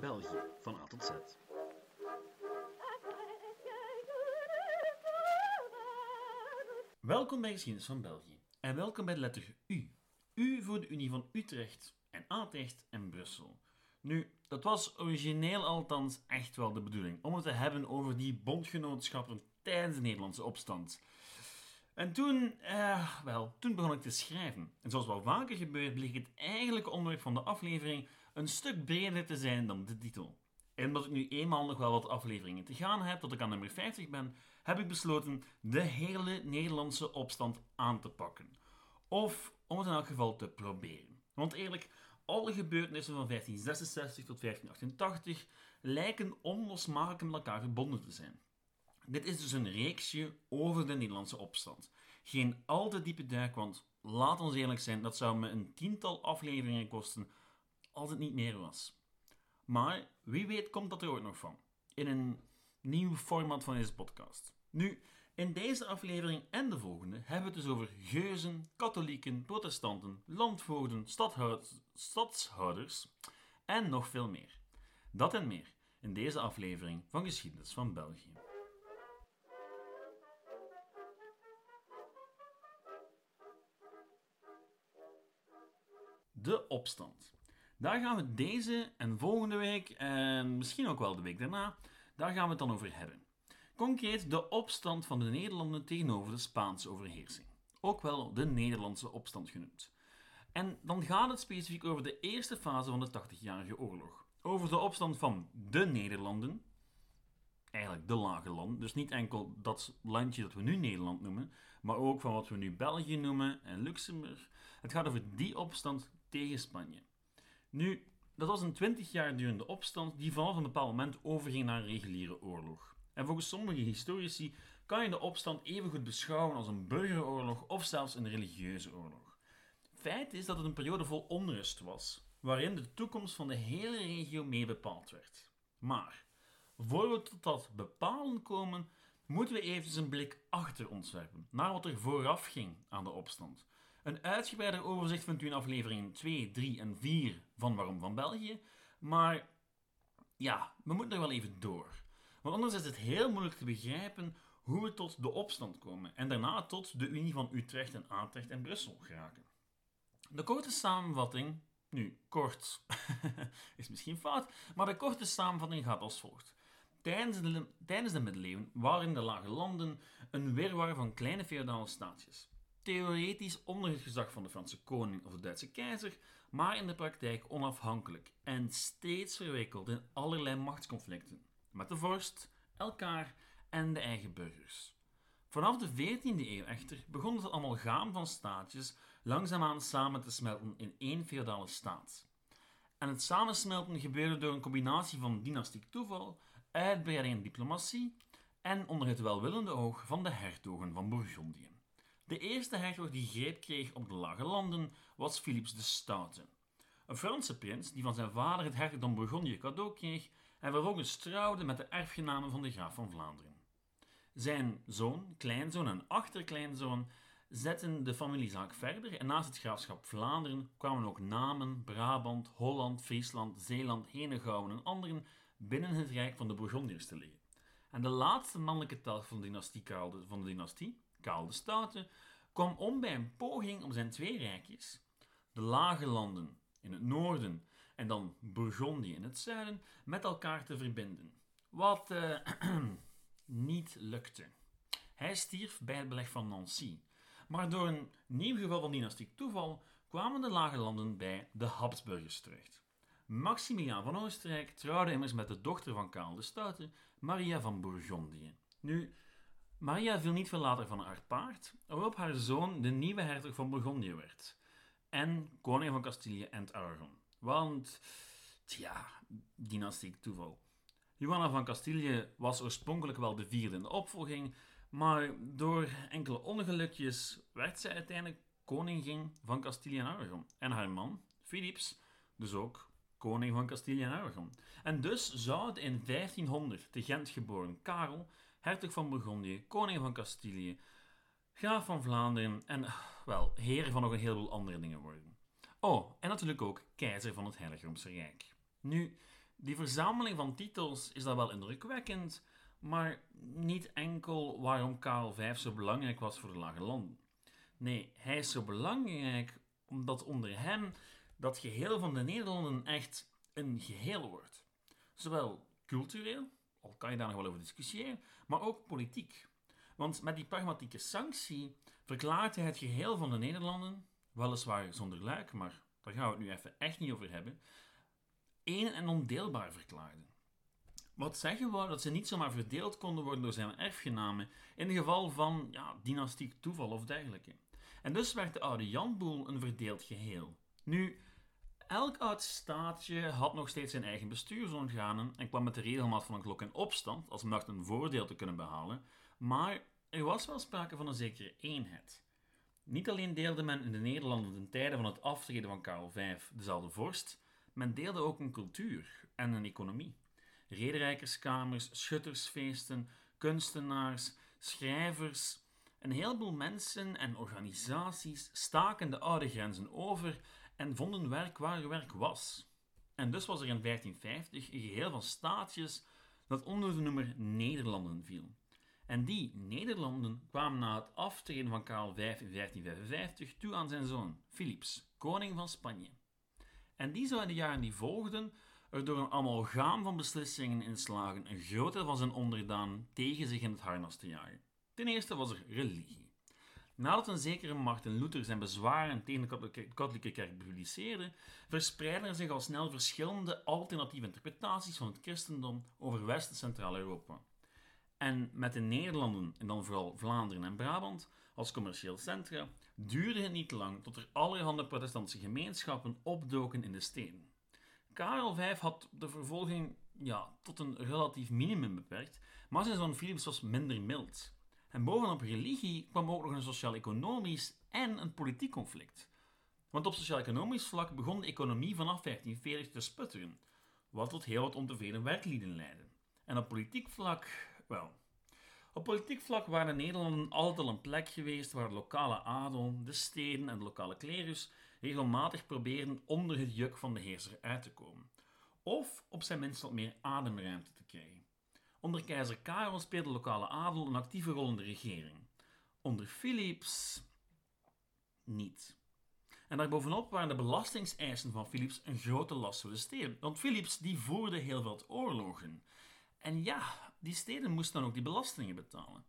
België van A tot Z. Welkom bij Geschiedenis van België en welkom bij de letter U. U voor de Unie van Utrecht en Atrecht en Brussel. Nu, dat was origineel althans echt wel de bedoeling, om het te hebben over die bondgenootschappen tijdens de Nederlandse opstand. En toen, eh, wel, toen begon ik te schrijven. En zoals wel vaker gebeurt, bleek het eigenlijke onderwerp van de aflevering een stuk breder te zijn dan de titel. En omdat ik nu eenmaal nog wel wat afleveringen te gaan heb, tot ik aan nummer 50 ben, heb ik besloten de hele Nederlandse opstand aan te pakken. Of om het in elk geval te proberen. Want eerlijk, alle gebeurtenissen van 1566 tot 1588 lijken onlosmakelijk met elkaar verbonden te zijn. Dit is dus een reeksje over de Nederlandse opstand. Geen al te diepe duik, want laat ons eerlijk zijn, dat zou me een tiental afleveringen kosten als het niet meer was. Maar wie weet komt dat er ooit nog van. In een nieuw format van deze podcast. Nu, in deze aflevering en de volgende hebben we het dus over geuzen, katholieken, protestanten, landvoogden, stadshouders en nog veel meer. Dat en meer in deze aflevering van Geschiedenis van België. De opstand. Daar gaan we deze en volgende week, en misschien ook wel de week daarna, daar gaan we het dan over hebben. Concreet de opstand van de Nederlanden tegenover de Spaanse overheersing. Ook wel de Nederlandse opstand genoemd. En dan gaat het specifiek over de eerste fase van de 80-jarige oorlog. Over de opstand van de Nederlanden, eigenlijk de lage land, dus niet enkel dat landje dat we nu Nederland noemen, maar ook van wat we nu België noemen en Luxemburg. Het gaat over die opstand tegen Spanje. Nu, dat was een 20 jaar durende opstand die vanaf een bepaald moment overging naar een reguliere oorlog. En volgens sommige historici kan je de opstand evengoed beschouwen als een burgeroorlog of zelfs een religieuze oorlog. Feit is dat het een periode vol onrust was, waarin de toekomst van de hele regio mee bepaald werd. Maar, voor we tot dat bepalen komen, moeten we even een blik achter ons werpen, naar wat er vooraf ging aan de opstand. Een uitgebreider overzicht vindt u in afleveringen 2, 3 en 4 van Waarom van België, maar ja, we moeten er wel even door. Want anders is het heel moeilijk te begrijpen hoe we tot de opstand komen en daarna tot de Unie van Utrecht en Atrecht en Brussel geraken. De korte samenvatting, nu kort is misschien fout, maar de korte samenvatting gaat als volgt. Tijdens de, tijdens de middeleeuwen waren de lage landen een wirwar van kleine feodale staatjes. Theoretisch onder het gezag van de Franse koning of de Duitse keizer, maar in de praktijk onafhankelijk en steeds verwikkeld in allerlei machtsconflicten met de vorst, elkaar en de eigen burgers. Vanaf de 14e eeuw echter begon het amalgaam van staatjes langzaamaan samen te smelten in één feodale staat. En het samensmelten gebeurde door een combinatie van dynastiek toeval, uitbreiding en diplomatie en onder het welwillende oog van de hertogen van Bourgondië. De eerste hertog die greep kreeg op de lage landen was Philips de Stoute. Een Franse prins die van zijn vader het hertogdom Bourgondië cadeau kreeg en vervolgens trouwde met de erfgenamen van de graaf van Vlaanderen. Zijn zoon, kleinzoon en achterkleinzoon zetten de familiezaak verder en naast het graafschap Vlaanderen kwamen ook Namen, Brabant, Holland, Friesland, Zeeland, Henegouwen en anderen binnen het rijk van de Bourgondiërs te liggen. En de laatste mannelijke telg van de dynastie van de dynastie, Karel de kwam om bij een poging om zijn twee rijkjes, de lage landen in het noorden en dan Bourgondië in het zuiden met elkaar te verbinden. Wat uh, niet lukte. Hij stierf bij het beleg van Nancy. Maar door een nieuw geval van dynastiek toeval kwamen de lage landen bij de Habsburgers terecht. Maximiliaan van Oostenrijk trouwde immers met de dochter van Karel de Stoute, Maria van Bourgondië. Nu, Maria viel niet veel later van haar paard, waarop haar zoon de nieuwe hertog van Bourgondië werd en koning van Castilië en Aragon. Want, tja, dynastiek toeval. Johanna van Castilië was oorspronkelijk wel de vierde in de opvolging, maar door enkele ongelukjes werd zij uiteindelijk koningin van Castilië en Aragon. En haar man, Philips, dus ook koning van Castilië en Aragon. En dus zou de in 1500 te Gent geboren Karel, hertog van Bourgondië, koning van Castilië, graaf van Vlaanderen en, wel, heer van nog een heleboel andere dingen worden. Oh, en natuurlijk ook keizer van het Heilige Roomse Rijk. Nu, Die verzameling van titels is dat wel indrukwekkend, maar niet enkel waarom Karel V zo belangrijk was voor de Lage Landen. Nee, hij is zo belangrijk omdat onder hem dat geheel van de Nederlanden echt een geheel wordt. Zowel cultureel, al kan je daar nog wel over discussiëren, maar ook politiek. Want met die pragmatieke sanctie verklaart hij het geheel van de Nederlanden, weliswaar zonder luik, maar daar gaan we het nu even echt niet over hebben, één en ondeelbaar verklaarde. Wat zeggen we dat ze niet zomaar verdeeld konden worden door zijn erfgenamen in het geval van ja, dynastiek toeval of dergelijke. En dus werd de oude Janboel een verdeeld geheel. Nu, elk oud staatje had nog steeds zijn eigen bestuursorganen en kwam met de regelmaat van een klok in opstand als macht een voordeel te kunnen behalen, maar er was wel sprake van een zekere eenheid. Niet alleen deelde men in de Nederlanden ten tijde van het aftreden van Karel V dezelfde vorst, men deelde ook een cultuur en een economie. Rederijkerskamers, schuttersfeesten, kunstenaars, schrijvers, een heleboel mensen en organisaties staken de oude grenzen over en vonden werk waar werk was. En dus was er in 1550 een geheel van staatjes dat onder de noemer Nederlanden viel. En die Nederlanden kwamen na het aftreden van Karel V in 1555 toe aan zijn zoon, Philips, koning van Spanje. En die zou in de jaren die volgden er door een amalgaam van beslissingen in slagen een groot deel van zijn onderdaan tegen zich in het harnas te jagen. Ten eerste was er religie. Nadat een zekere Martin Luther zijn bezwaren tegen de katholieke kerk publiceerde, verspreidden er zich al snel verschillende alternatieve interpretaties van het christendom over West- en Centraal-Europa. En met de Nederlanden, en dan vooral Vlaanderen en Brabant, als commercieel centra, duurde het niet lang tot er allerhande protestantse gemeenschappen opdoken in de steden. Karel V had de vervolging ja, tot een relatief minimum beperkt, maar zijn zoon Philips was minder mild. En bovenop religie kwam ook nog een sociaal-economisch en een politiek conflict. Want op sociaal-economisch vlak begon de economie vanaf 1540 te sputteren, wat tot heel wat ontevreden werklieden leidde. En op politiek vlak, wel. Op politiek vlak waren de Nederlanden altijd al een plek geweest waar de lokale adel, de steden en de lokale klerus regelmatig probeerden onder het juk van de heerser uit te komen. Of op zijn minst wat meer ademruimte te krijgen. Onder keizer Karel speelde de lokale adel een actieve rol in de regering. Onder Philips niet. En daarbovenop waren de belastingseisen van Philips een grote last voor de steden. Want Philips die voerde heel veel oorlogen. En ja, die steden moesten dan ook die belastingen betalen.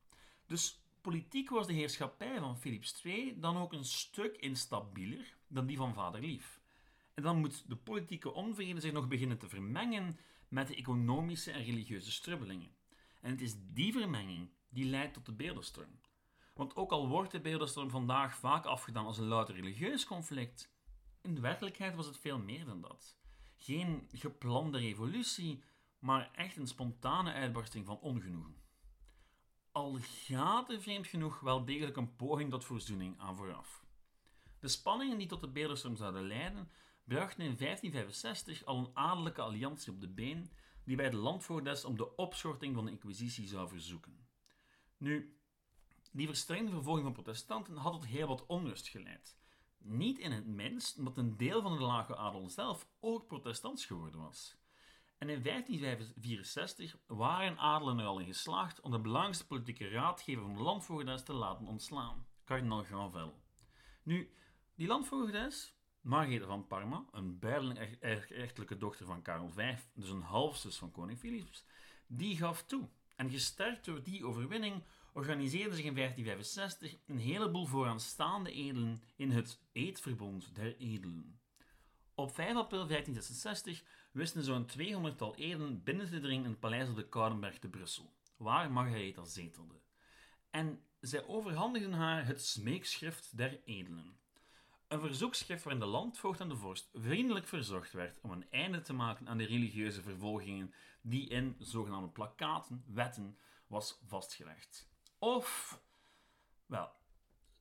Dus politiek was de heerschappij van Philips II dan ook een stuk instabieler dan die van vader Lief. En dan moet de politieke onvrede zich nog beginnen te vermengen met de economische en religieuze strubbelingen. En het is die vermenging die leidt tot de beeldenstorm. Want ook al wordt de beeldenstorm vandaag vaak afgedaan als een louter religieus conflict, in de werkelijkheid was het veel meer dan dat. Geen geplande revolutie, maar echt een spontane uitbarsting van ongenoegen. Al gaat er vreemd genoeg wel degelijk een poging tot verzoening aan vooraf. De spanningen die tot de beeldenstorm zouden leiden, brachten in 1565 al een adellijke alliantie op de been die bij de landvoogdes om de opschorting van de inquisitie zou verzoeken. Nu, die verstrengde vervolging van protestanten had tot heel wat onrust geleid. Niet in het minst omdat een deel van de lage adel zelf ook protestants geworden was. En in 1564 waren adelen er al in geslaagd om de belangrijkste politieke raadgever van de landvoogdes te laten ontslaan, kardinaal Granvelle. Nu, die landvoogdes Margarethe van Parma, een beidelijk echtelijke dochter van Karel V, dus een halfzus van koning Philips, die gaf toe. En gesterkt door die overwinning organiseerde zich in 1565 een heleboel vooraanstaande edelen in het Eedverbond der Edelen. Op 5 april 1566 wisten zo'n 200-tal edelen binnen te dringen in het paleis op de Koudenberg te Brussel, waar Margaretha zetelde. En zij overhandigden haar het smeekschrift der edelen. Een verzoekschrift waarin de landvoogd en de vorst vriendelijk verzocht werd om een einde te maken aan de religieuze vervolgingen die in zogenaamde plakkaten, wetten, was vastgelegd. Of, wel,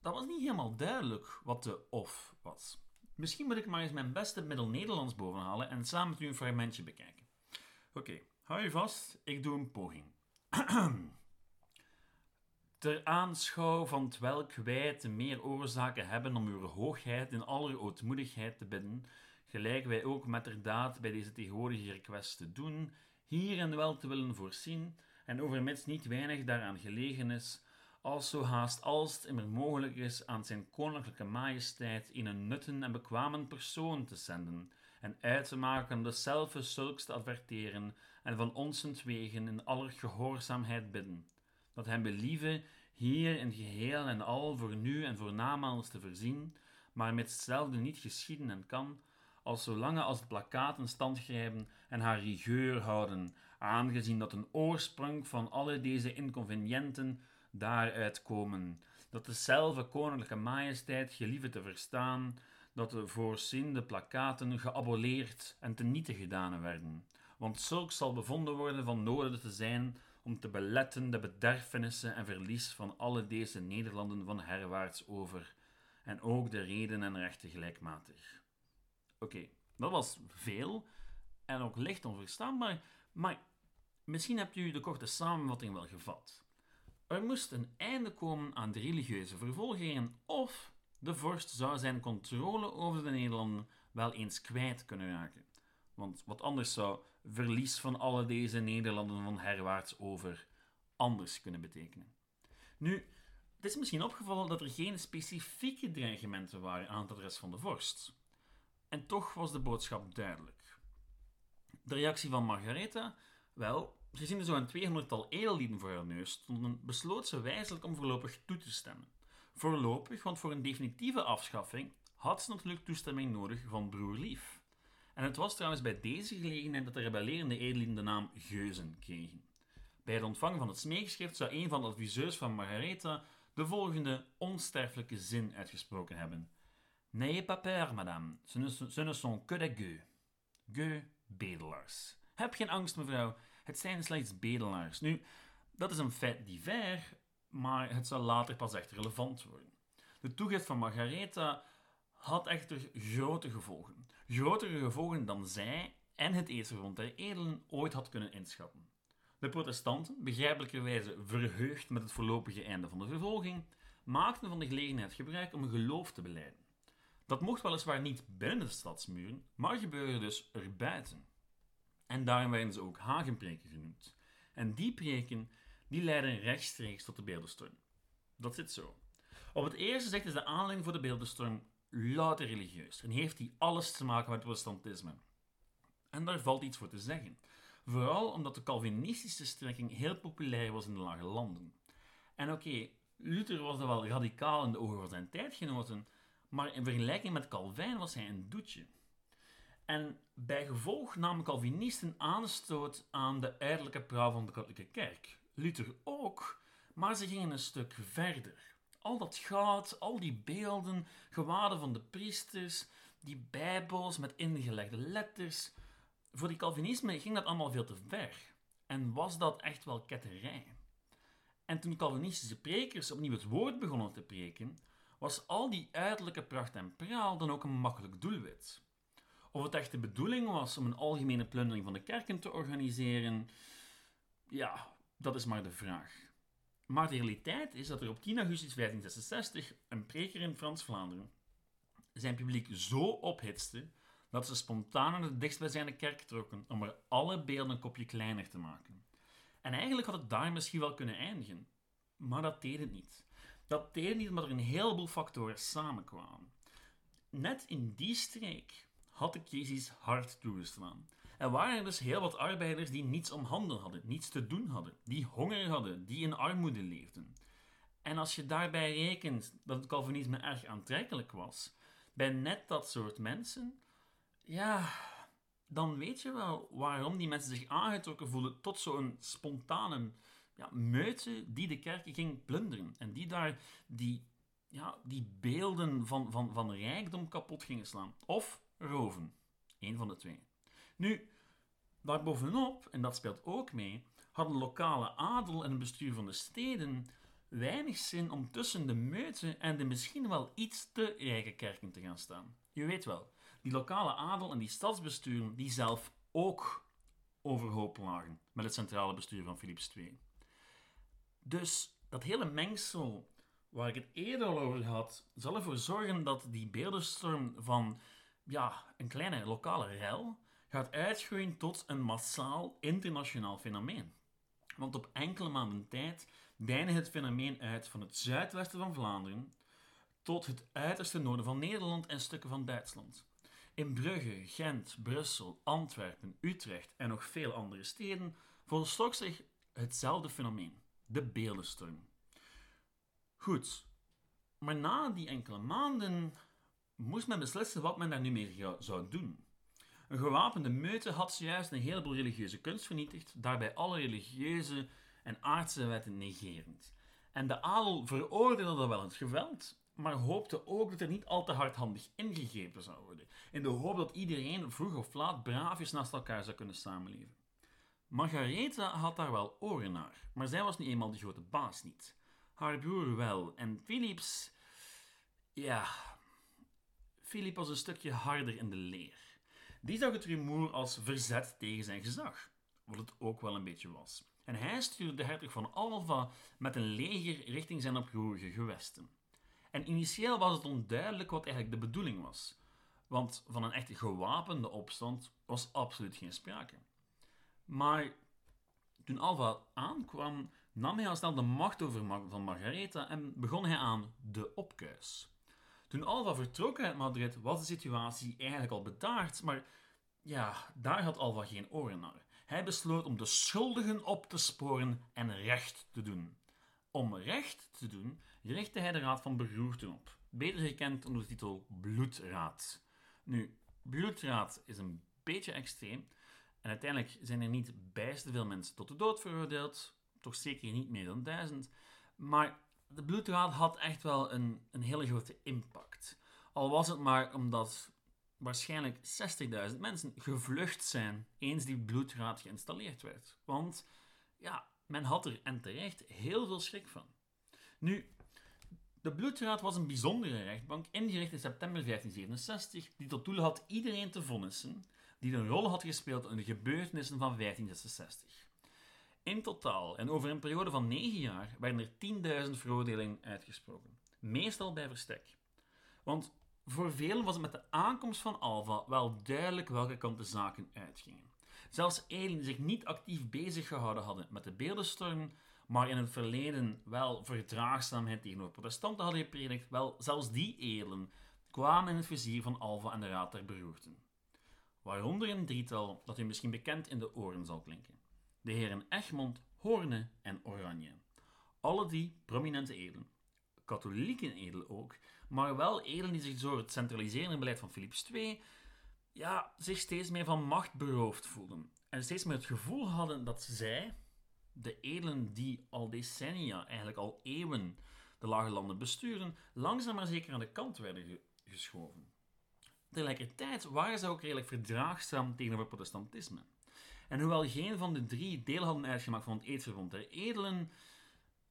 dat was niet helemaal duidelijk wat de of was. Misschien moet ik maar eens mijn beste middel-Nederlands bovenhalen en samen met u een fragmentje bekijken. Oké, hou je vast, ik doe een poging. Ter aanschouw van welk wij te meer oorzaken hebben om uw hoogheid in aller ootmoedigheid te bidden, gelijk wij ook met der daad bij deze tegenwoordige request te doen, hier en wel te willen voorzien, en overmits niet weinig daaraan gelegen is, als zo haast als het immer mogelijk is aan zijn koninklijke majesteit in een nutten en bekwamen persoon te zenden, en uit te maken dezelfde zulks te adverteren en van onsentwegen in aller gehoorzaamheid bidden, dat hem believe hier in geheel en al voor nu en voor namaals te voorzien, maar met hetzelfde niet geschieden en kan, als zolange als de plakaten stand grijpen en haar rigueur houden, aangezien dat een oorsprong van alle deze inconveniënten daaruit komen, dat dezelfde koninklijke majesteit gelieve te verstaan, dat de voorziende plakaten geaboleerd en tenieten gedaan werden, want zulks zal bevonden worden van nodig te zijn om te beletten de bederfenissen en verlies van alle deze Nederlanden van herwaarts over, en ook de reden en rechten gelijkmatig. Oké, dat was veel en ook licht onverstaanbaar, maar misschien hebt u de korte samenvatting wel gevat. Er moest een einde komen aan de religieuze vervolgingen of de vorst zou zijn controle over de Nederlanden wel eens kwijt kunnen raken. Want wat anders zou verlies van alle deze Nederlanden van herwaarts over anders kunnen betekenen. Nu, het is misschien opgevallen dat er geen specifieke dreigementen waren aan het adres van de vorst. En toch was de boodschap duidelijk. De reactie van Margaretha, wel, gezien er zo'n 200-tal edellieden voor haar neus stonden, besloot ze wijselijk om voorlopig toe te stemmen. Voorlopig, want voor een definitieve afschaffing had ze natuurlijk toestemming nodig van broer Lief. En het was trouwens bij deze gelegenheid dat de rebellerende edellieden de naam Geuzen kregen. Bij het ontvangen van het smeekschrift zou een van de adviseurs van Margaretha de volgende onsterfelijke zin uitgesproken hebben. N'ayez pas peur, madame, ce ne, ce ne sont que des gueux. Gueux, bedelaars. Heb geen angst, mevrouw, het zijn slechts bedelaars. Nu, dat is een feit divers, maar het zal later pas echt relevant worden. De toegift van Margaretha had echter grote gevolgen. Grotere gevolgen dan zij en het Eerste der Edelen ooit had kunnen inschatten. De protestanten, begrijpelijkerwijze verheugd met het voorlopige einde van de vervolging, maakten van de gelegenheid gebruik om geloof te beleiden. Dat mocht weliswaar niet binnen de stadsmuren, maar gebeurde dus erbuiten. En daarom werden ze ook hagenpreken genoemd. En die preken die leiden rechtstreeks tot de beeldenstorm. Dat zit zo. Op het eerste zegt is de aanleiding voor de beeldenstorm louter religieus en heeft die alles te maken met protestantisme. En daar valt iets voor te zeggen. Vooral omdat de Calvinistische strekking heel populair was in de lage landen. En oké, Luther was dan wel radicaal in de ogen van zijn tijdgenoten, maar in vergelijking met Calvijn was hij een doetje. En bij gevolg namen Calvinisten aanstoot aan de uiterlijke praal van de katholieke kerk. Luther ook, maar ze gingen een stuk verder. Al dat goud, al die beelden, gewaden van de priesters, die bijbels met ingelegde letters. Voor die Calvinisme ging dat allemaal veel te ver. En was dat echt wel ketterij. En toen Calvinistische prekers opnieuw het woord begonnen te preken, was al die uiterlijke pracht en praal dan ook een makkelijk doelwit. Of het echt de bedoeling was om een algemene plundering van de kerken te organiseren, ja, dat is maar de vraag. Maar de realiteit is dat er op 10 augustus 1566 een preker in Frans-Vlaanderen zijn publiek zo ophitste dat ze spontaan naar de dichtstbijzijnde kerk trokken om er alle beelden een kopje kleiner te maken. En eigenlijk had het daar misschien wel kunnen eindigen, maar dat deed het niet. Dat deed het niet omdat er een heleboel factoren samenkwamen. Net in die streek had de crisis hard toegeslaan. Er waren dus heel wat arbeiders die niets om handen hadden, niets te doen hadden, die honger hadden, die in armoede leefden. En als je daarbij rekent dat het Calvinisme erg aantrekkelijk was, bij net dat soort mensen, ja, dan weet je wel waarom die mensen zich aangetrokken voelen tot zo'n spontane ja, meute die de kerken ging plunderen. En die daar die, ja, die beelden van, van, van rijkdom kapot gingen slaan. Of roven. Eén van de twee. Nu, daarbovenop, en dat speelt ook mee, hadden lokale adel en het bestuur van de steden weinig zin om tussen de meute en de misschien wel iets te rijke kerken te gaan staan. Je weet wel, die lokale adel en die stadsbesturen die zelf ook overhoop lagen met het centrale bestuur van Philips II. Dus dat hele mengsel waar ik het eerder al over had, zal ervoor zorgen dat die beeldenstorm van ja, een kleine lokale rel gaat uitgroeien tot een massaal internationaal fenomeen. Want op enkele maanden tijd deinde het fenomeen uit van het zuidwesten van Vlaanderen tot het uiterste noorden van Nederland en stukken van Duitsland. In Brugge, Gent, Brussel, Antwerpen, Utrecht en nog veel andere steden volstrok zich hetzelfde fenomeen, de beeldenstorm. Goed, maar na die enkele maanden moest men beslissen wat men daar nu mee zou doen. Een gewapende meute had zojuist een heleboel religieuze kunst vernietigd, daarbij alle religieuze en aardse wetten negerend. En de adel veroordeelde wel het geweld, maar hoopte ook dat er niet al te hardhandig ingegrepen zou worden, in de hoop dat iedereen vroeg of laat braafjes naast elkaar zou kunnen samenleven. Margaretha had daar wel oren naar, maar zij was nu eenmaal de grote baas niet. Haar broer wel, en Philips... Ja... Philip was een stukje harder in de leer. Die zag het rumoer als verzet tegen zijn gezag, wat het ook wel een beetje was. En hij stuurde de hertog van Alva met een leger richting zijn oproerige gewesten. En initieel was het onduidelijk wat eigenlijk de bedoeling was, want van een echt gewapende opstand was absoluut geen sprake. Maar toen Alva aankwam, nam hij al snel de macht over van Margaretha en begon hij aan de opkuis. Toen Alva vertrok uit Madrid, was de situatie eigenlijk al bedaard, maar ja, daar had Alva geen oren naar. Hij besloot om de schuldigen op te sporen en recht te doen. Om recht te doen, richtte hij de Raad van Beroerten op, beter gekend onder de titel Bloedraad. Nu, Bloedraad is een beetje extreem, en uiteindelijk zijn er niet bijster veel mensen tot de dood veroordeeld, toch zeker niet meer dan duizend. Maar de bloedraad had echt wel een, een hele grote impact. Al was het maar omdat waarschijnlijk 60.000 mensen gevlucht zijn eens die bloedraad geïnstalleerd werd. Want ja, men had er en terecht heel veel schrik van. Nu, de bloedraad was een bijzondere rechtbank ingericht in september 1567 die tot doel had iedereen te vonnissen die een rol had gespeeld in de gebeurtenissen van 1566. In totaal, en over een periode van 9 jaar, werden er 10.000 veroordelingen uitgesproken. Meestal bij verstek. Want voor velen was het met de aankomst van Alva wel duidelijk welke kant de zaken uitgingen. Zelfs edelen die zich niet actief bezig gehouden hadden met de beeldenstorm, maar in het verleden wel verdraagzaamheid tegenover protestanten hadden gepredikt, wel, zelfs die edelen kwamen in het vizier van Alva en de Raad der Beroerten waaronder een drietal dat u misschien bekend in de oren zal klinken. De heren Egmond, Hoorne en Oranje. Alle die prominente edelen. Katholieken edelen ook, maar wel edelen die zich door het centraliserende beleid van Philips II ja, zich steeds meer van macht beroofd voelden. En steeds meer het gevoel hadden dat zij, de edelen die al decennia, eigenlijk al eeuwen, de lage landen besturen, langzaam maar zeker aan de kant werden geschoven. Tegelijkertijd waren ze ook redelijk verdraagzaam tegenover protestantisme. En hoewel geen van de drie deel hadden uitgemaakt van het eedverbond der edelen,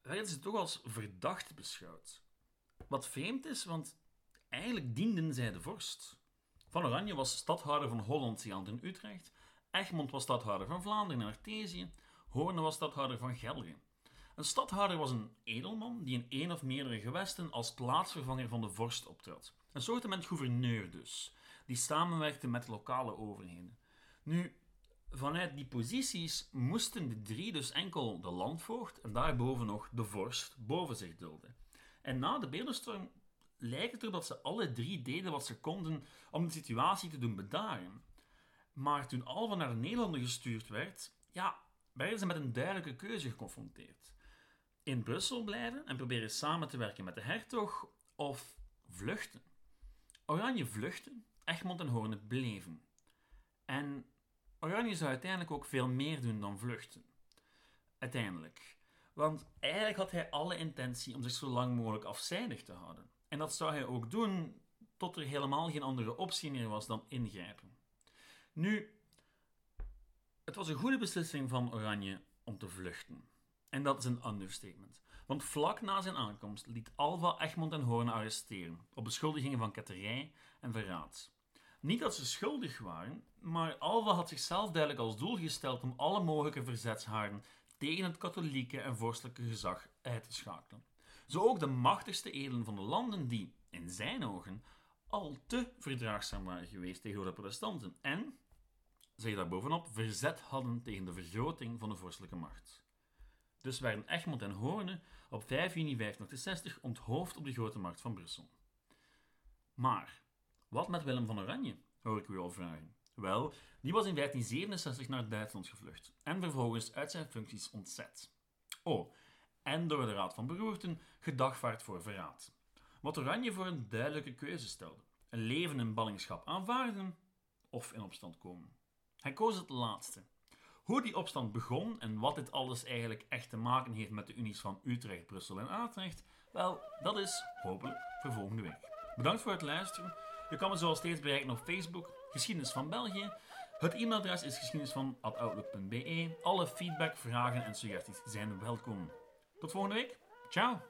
werden ze toch als verdacht beschouwd. Wat vreemd is, want eigenlijk dienden zij de vorst. Van Oranje was stadhouder van Holland, Zeeland en Utrecht. Egmond was stadhouder van Vlaanderen en Artesië. Hoorne was stadhouder van Gelre. Een stadhouder was een edelman die in één of meerdere gewesten als plaatsvervanger van de vorst optrad. Een soort gouverneur dus, die samenwerkte met lokale overheden. Nu, vanuit die posities moesten de drie dus enkel de landvoogd en daarboven nog de vorst boven zich dulden. En na de beeldenstorm lijkt het erop dat ze alle drie deden wat ze konden om de situatie te doen bedaren. Maar toen Alva naar de Nederlanden gestuurd werd, ja, werden ze met een duidelijke keuze geconfronteerd. In Brussel blijven en proberen samen te werken met de hertog of vluchten. Oranje vluchten, Egmond en Hoorne bleven. En Oranje zou uiteindelijk ook veel meer doen dan vluchten. Uiteindelijk. Want eigenlijk had hij alle intentie om zich zo lang mogelijk afzijdig te houden. En dat zou hij ook doen tot er helemaal geen andere optie meer was dan ingrijpen. Nu, het was een goede beslissing van Oranje om te vluchten. En dat is een understatement. Want vlak na zijn aankomst liet Alva Egmond en Hoorn arresteren op beschuldigingen van ketterij en verraad. Niet dat ze schuldig waren, maar Alva had zichzelf duidelijk als doel gesteld om alle mogelijke verzetshaarden tegen het katholieke en vorstelijke gezag uit te schakelen. Zo ook de machtigste edelen van de landen die, in zijn ogen, al te verdraagzaam waren geweest tegenover de protestanten en, zeg daarbovenop, verzet hadden tegen de vergroting van de vorstelijke macht. Dus werden Egmond en Hoorne op 5 juni 1560 onthoofd op de Grote Markt van Brussel. Maar, wat met Willem van Oranje, hoor ik u al vragen. Wel, die was in 1567 naar Duitsland gevlucht en vervolgens uit zijn functies ontzet. Oh, en door de Raad van Beroerten gedagvaard voor verraad. Wat Oranje voor een duidelijke keuze stelde: een leven in ballingschap aanvaarden of in opstand komen. Hij koos het laatste. Hoe die opstand begon en wat dit alles eigenlijk echt te maken heeft met de unies van Utrecht, Brussel en Atrecht, wel, dat is hopelijk voor volgende week. Bedankt voor het luisteren. Je kan me zoals steeds bereiken op Facebook, Geschiedenis van België. Het e-mailadres is geschiedenisvan.outlook.be. Alle feedback, vragen en suggesties zijn welkom. Tot volgende week. Ciao!